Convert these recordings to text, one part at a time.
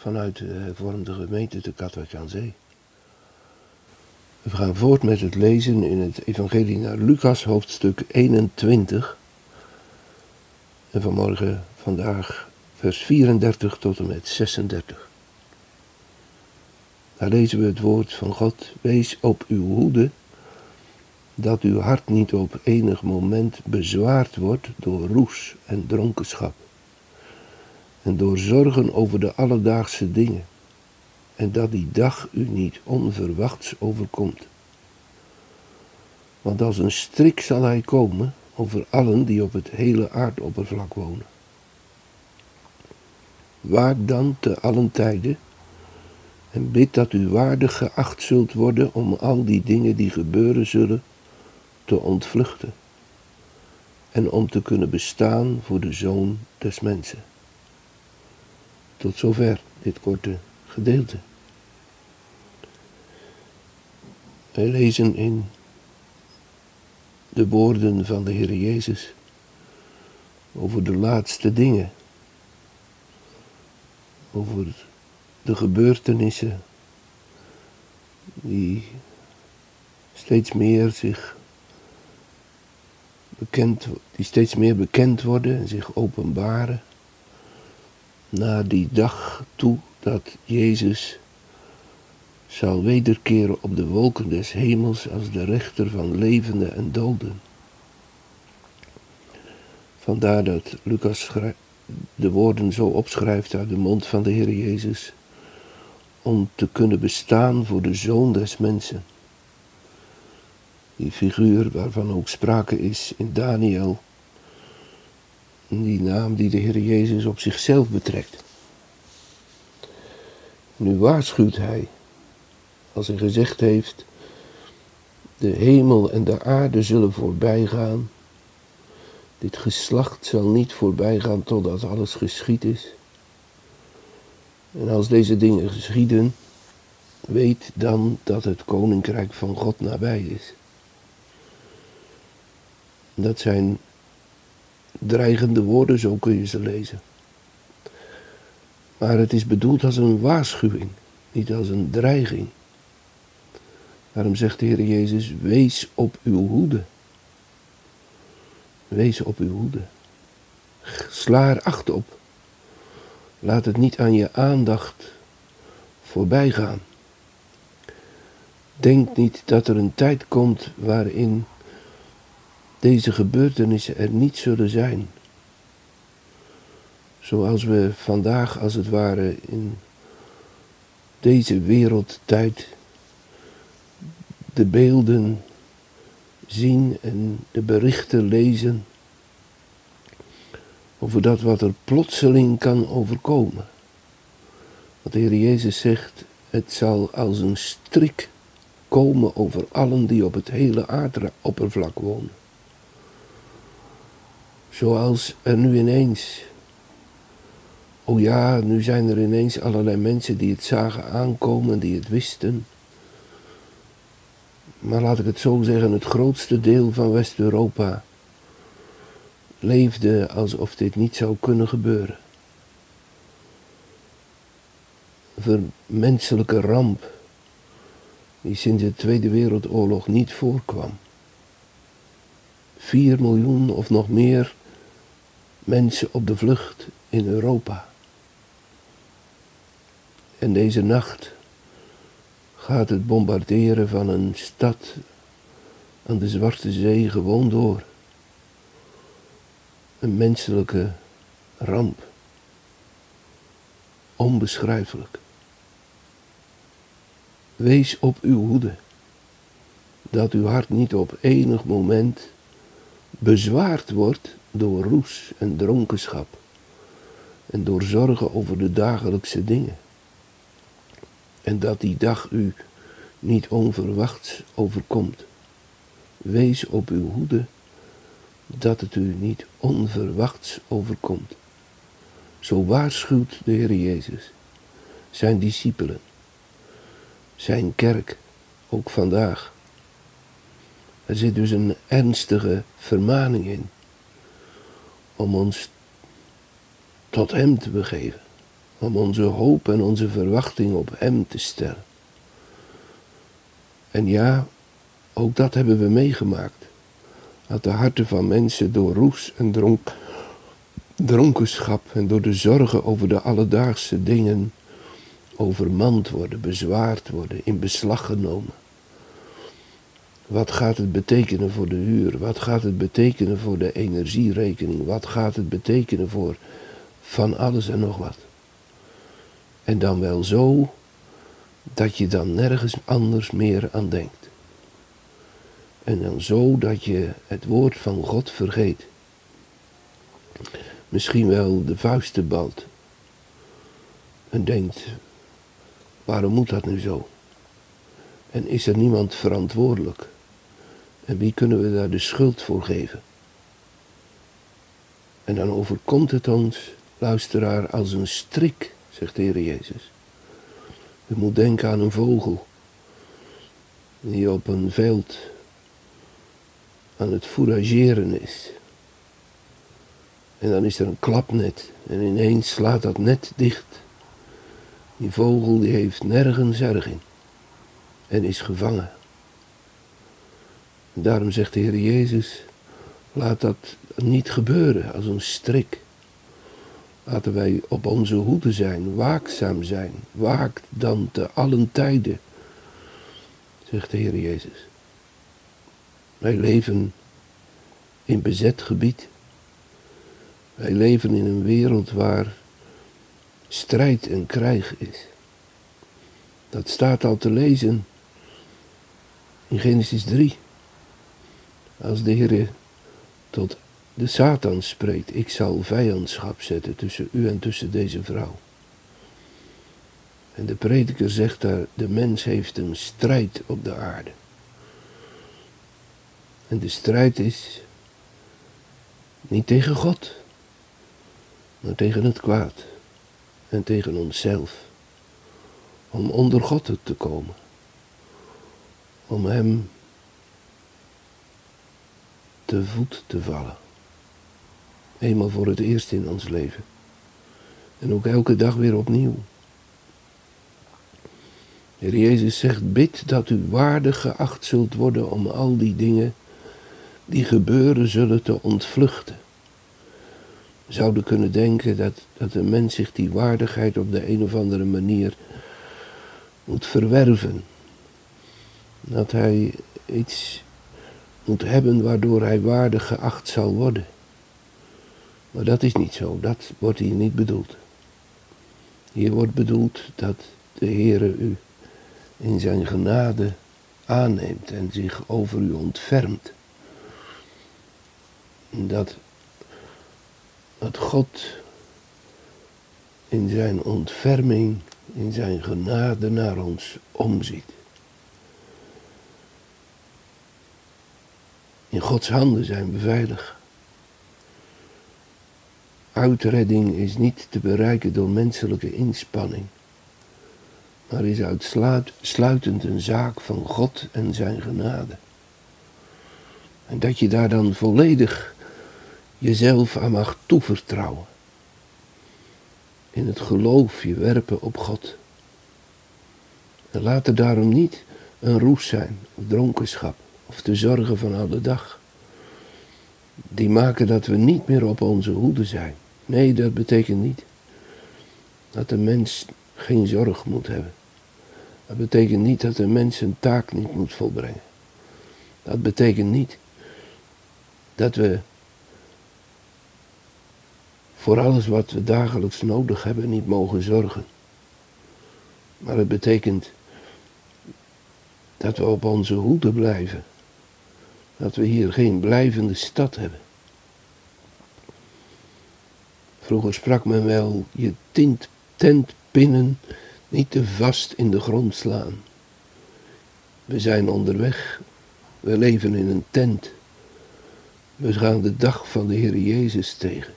vanuit de hervormde gemeente te Katwijk aan Zee. We gaan voort met het lezen in het evangelie naar Lucas hoofdstuk 21. En vanmorgen vandaag vers 34 tot en met 36. Daar lezen we het woord van God. Wees op uw hoede dat uw hart niet op enig moment bezwaard wordt door roes en dronkenschap en door zorgen over de alledaagse dingen en dat die dag u niet onverwachts overkomt. Want als een strik zal hij komen over allen die op het hele aardoppervlak wonen. Waak dan te allen tijden en bid dat u waardig geacht zult worden om al die dingen die gebeuren zullen te ontvluchten en om te kunnen bestaan voor de Zoon des Mensen. Tot zover dit korte gedeelte. Wij lezen in de woorden van de Heer Jezus over de laatste dingen, over de gebeurtenissen die steeds meer zich bekend, die steeds meer bekend worden en zich openbaren naar die dag toe dat Jezus zal wederkeren op de wolken des hemels als de rechter van levenden en doden. Vandaar dat Lucas de woorden zo opschrijft uit de mond van de Heer Jezus, om te kunnen bestaan voor de Zoon des Mensen. Die figuur waarvan ook sprake is in Daniel, die naam die de Heer Jezus op zichzelf betrekt. Nu waarschuwt hij, als hij gezegd heeft, de hemel en de aarde zullen voorbij gaan. Dit geslacht zal niet voorbij gaan totdat alles geschied is. En als deze dingen geschieden, weet dan dat het koninkrijk van God nabij is. Dat zijn dreigende woorden, zo kun je ze lezen. Maar het is bedoeld als een waarschuwing, niet als een dreiging. Daarom zegt de Heer Jezus, wees op uw hoede. Wees op uw hoede. Sla er acht op. Laat het niet aan je aandacht voorbij gaan. Denk niet dat er een tijd komt waarin deze gebeurtenissen er niet zullen zijn. Zoals we vandaag als het ware in deze wereldtijd de beelden zien en de berichten lezen over dat wat er plotseling kan overkomen. Wat de Heer Jezus zegt, het zal als een strik komen over allen die op het hele aardoppervlak wonen. Zoals er nu ineens, oh ja, nu zijn er ineens allerlei mensen die het zagen aankomen, die het wisten. Maar laat ik het zo zeggen, het grootste deel van West-Europa leefde alsof dit niet zou kunnen gebeuren. Een menselijke ramp die sinds de Tweede Wereldoorlog niet voorkwam. Vier miljoen of nog meer mensen op de vlucht in Europa. En deze nacht gaat het bombarderen van een stad aan de Zwarte Zee gewoon door. Een menselijke ramp. Onbeschrijfelijk. Wees op uw hoede, dat uw hart niet op enig moment bezwaard wordt door roes en dronkenschap en door zorgen over de dagelijkse dingen. En dat die dag u niet onverwachts overkomt. Wees op uw hoede dat het u niet onverwachts overkomt. Zo waarschuwt de Heer Jezus zijn discipelen, zijn kerk, ook vandaag. Er zit dus een ernstige vermaning in om ons tot Hem te begeven, om onze hoop en onze verwachting op Hem te stellen. En ja, ook dat hebben we meegemaakt. Dat de harten van mensen door roes en dronk, dronkenschap en door de zorgen over de alledaagse dingen overmand worden, bezwaard worden, in beslag genomen. Wat gaat het betekenen voor de huur? Wat gaat het betekenen voor de energierekening? Wat gaat het betekenen voor van alles en nog wat? En dan wel zo dat je dan nergens anders meer aan denkt. En dan zo dat je het woord van God vergeet. Misschien wel de vuisten balt. En denkt, waarom moet dat nu zo? En is er niemand verantwoordelijk? En wie kunnen we daar de schuld voor geven? En dan overkomt het ons, luisteraar, als een strik, zegt de Heer Jezus. U moet denken aan een vogel die op een veld aan het fourageren is. En dan is er een klapnet en ineens slaat dat net dicht. Die vogel die heeft nergens erg in en is gevangen. Daarom zegt de Heer Jezus, laat dat niet gebeuren als een strik. Laten wij op onze hoede zijn, waakzaam zijn. Waakt dan te allen tijden, zegt de Heer Jezus. Wij leven in bezet gebied. Wij leven in een wereld waar strijd en krijg is. Dat staat al te lezen in Genesis 3. Als de Heer tot de Satan spreekt, ik zal vijandschap zetten tussen u en tussen deze vrouw. En de prediker zegt daar, de mens heeft een strijd op de aarde. En de strijd is niet tegen God, maar tegen het kwaad en tegen onszelf. Om onder God te komen. Om Hem te voet te vallen. Eenmaal voor het eerst in ons leven. En ook elke dag weer opnieuw. Heer Jezus zegt, bid dat u waardig geacht zult worden om al die dingen die gebeuren zullen te ontvluchten. We zouden kunnen denken dat, dat een mens zich die waardigheid op de een of andere manier moet verwerven. Dat hij iets moet hebben waardoor hij waardig geacht zal worden. Maar dat is niet zo, dat wordt hier niet bedoeld. Hier wordt bedoeld dat de Heere u in zijn genade aanneemt en zich over u ontfermt. Dat, dat God in zijn ontferming, in zijn genade naar ons omziet. In Gods handen zijn we veilig. Uitredding is niet te bereiken door menselijke inspanning, maar is uitsluitend een zaak van God en zijn genade. En dat je daar dan volledig jezelf aan mag toevertrouwen. In het geloof je werpen op God. En laat er daarom niet een roes zijn of dronkenschap of de zorgen van alle dag. Die maken dat we niet meer op onze hoede zijn. Nee, dat betekent niet dat de mens geen zorg moet hebben. Dat betekent niet dat de mens een taak niet moet volbrengen. Dat betekent niet dat we voor alles wat we dagelijks nodig hebben niet mogen zorgen. Maar het betekent dat we op onze hoede blijven dat we hier geen blijvende stad hebben. Vroeger sprak men wel je tint, tentpinnen Niet te vast in de grond slaan. We zijn onderweg. We leven in een tent. We gaan de dag van de Heer Jezus tegen.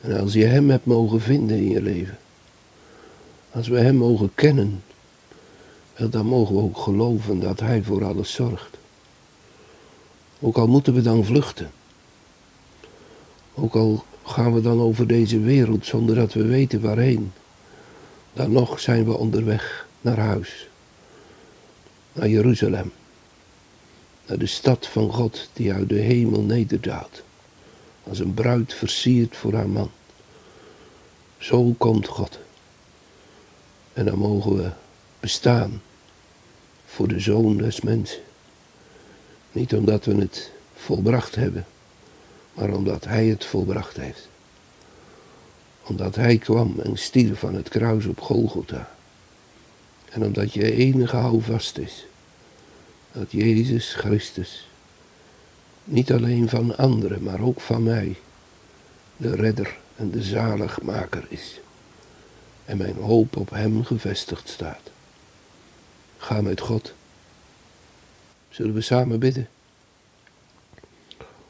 En als je Hem hebt mogen vinden in je leven, als we Hem mogen kennen, dan mogen we ook geloven dat Hij voor alles zorgt. Ook al moeten we dan vluchten. Ook al gaan we dan over deze wereld zonder dat we weten waarheen. Dan nog zijn we onderweg naar huis. Naar Jeruzalem. Naar de stad van God die uit de hemel nederdaalt. Als een bruid versierd voor haar man. Zo komt God. En dan mogen we bestaan voor de zoon des mensen. Niet omdat we het volbracht hebben, maar omdat Hij het volbracht heeft. Omdat Hij kwam en stierf van het kruis op Golgotha. En omdat je enige houvast is, dat Jezus Christus, niet alleen van anderen, maar ook van mij, de redder en de zaligmaker is. En mijn hoop op Hem gevestigd staat. Ga met God. Zullen we samen bidden?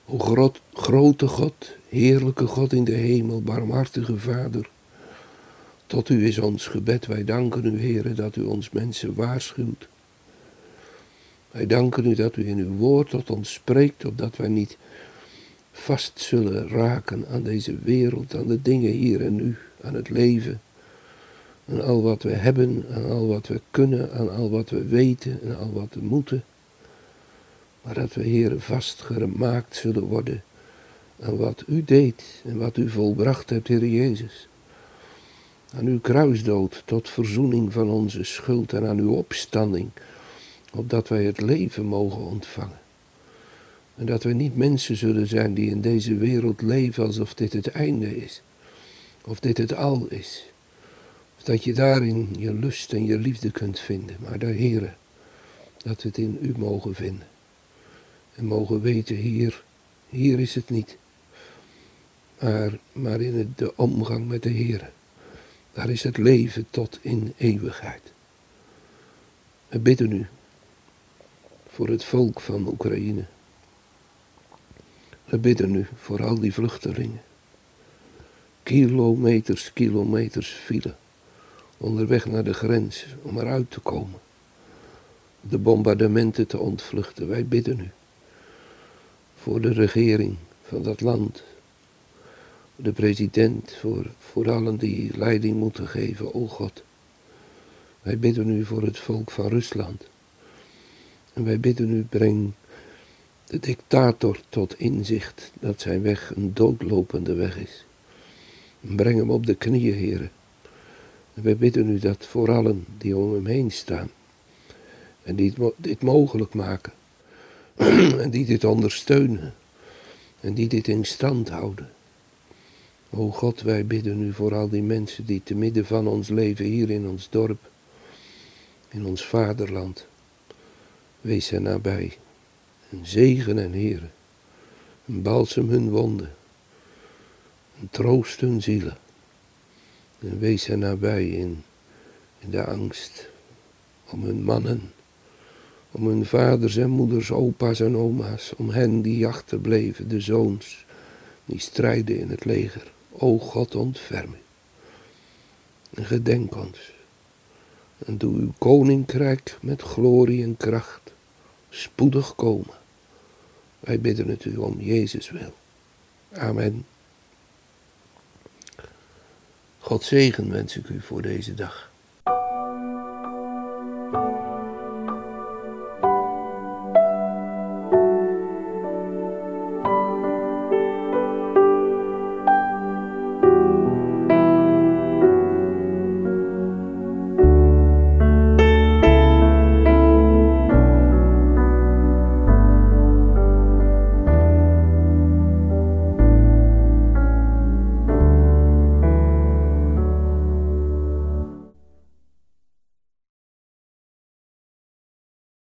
O grot, grote God, heerlijke God in de hemel, barmhartige Vader. Tot u is ons gebed. Wij danken u, Heere, dat u ons mensen waarschuwt. Wij danken u dat u in uw woord tot ons spreekt, opdat wij niet vast zullen raken aan deze wereld, aan de dingen hier en nu, aan het leven. Aan al wat we hebben, aan al wat we kunnen, aan al wat we weten en al wat we moeten maar dat we, Heer, vastgemaakt zullen worden aan wat u deed en wat u volbracht hebt, Heer Jezus. Aan uw kruisdood tot verzoening van onze schuld en aan uw opstanding, opdat wij het leven mogen ontvangen. En dat we niet mensen zullen zijn die in deze wereld leven alsof dit het einde is, of dit het al is. Of dat je daarin je lust en je liefde kunt vinden, maar de Heere, dat we het in u mogen vinden. En mogen weten, hier, hier is het niet. Maar, maar in de omgang met de Heer. Daar is het leven tot in eeuwigheid. We bidden u voor het volk van Oekraïne. We bidden u voor al die vluchtelingen. Kilometers, kilometers file. Onderweg naar de grens om eruit te komen. De bombardementen te ontvluchten. Wij bidden u voor de regering van dat land, de president, voor, voor allen die leiding moeten geven, o God. Wij bidden u voor het volk van Rusland. En wij bidden u, breng de dictator tot inzicht dat zijn weg een doodlopende weg is. breng hem op de knieën, heren. En wij bidden u dat voor allen die om hem heen staan en die dit mogelijk maken en die dit ondersteunen en die dit in stand houden. O God, wij bidden u voor al die mensen die te midden van ons leven hier in ons dorp, in ons vaderland. Wees hen nabij en zegen en heren, en balsem hun wonden, en troost hun zielen. En wees hen nabij in, in de angst om hun mannen om hun vaders en moeders, opa's en oma's, om hen die achterbleven, de zoons, die strijden in het leger. O God, ontferm. En gedenk ons. En doe uw koninkrijk met glorie en kracht spoedig komen. Wij bidden het u om Jezus wil. Amen. God zegen wens ik u voor deze dag.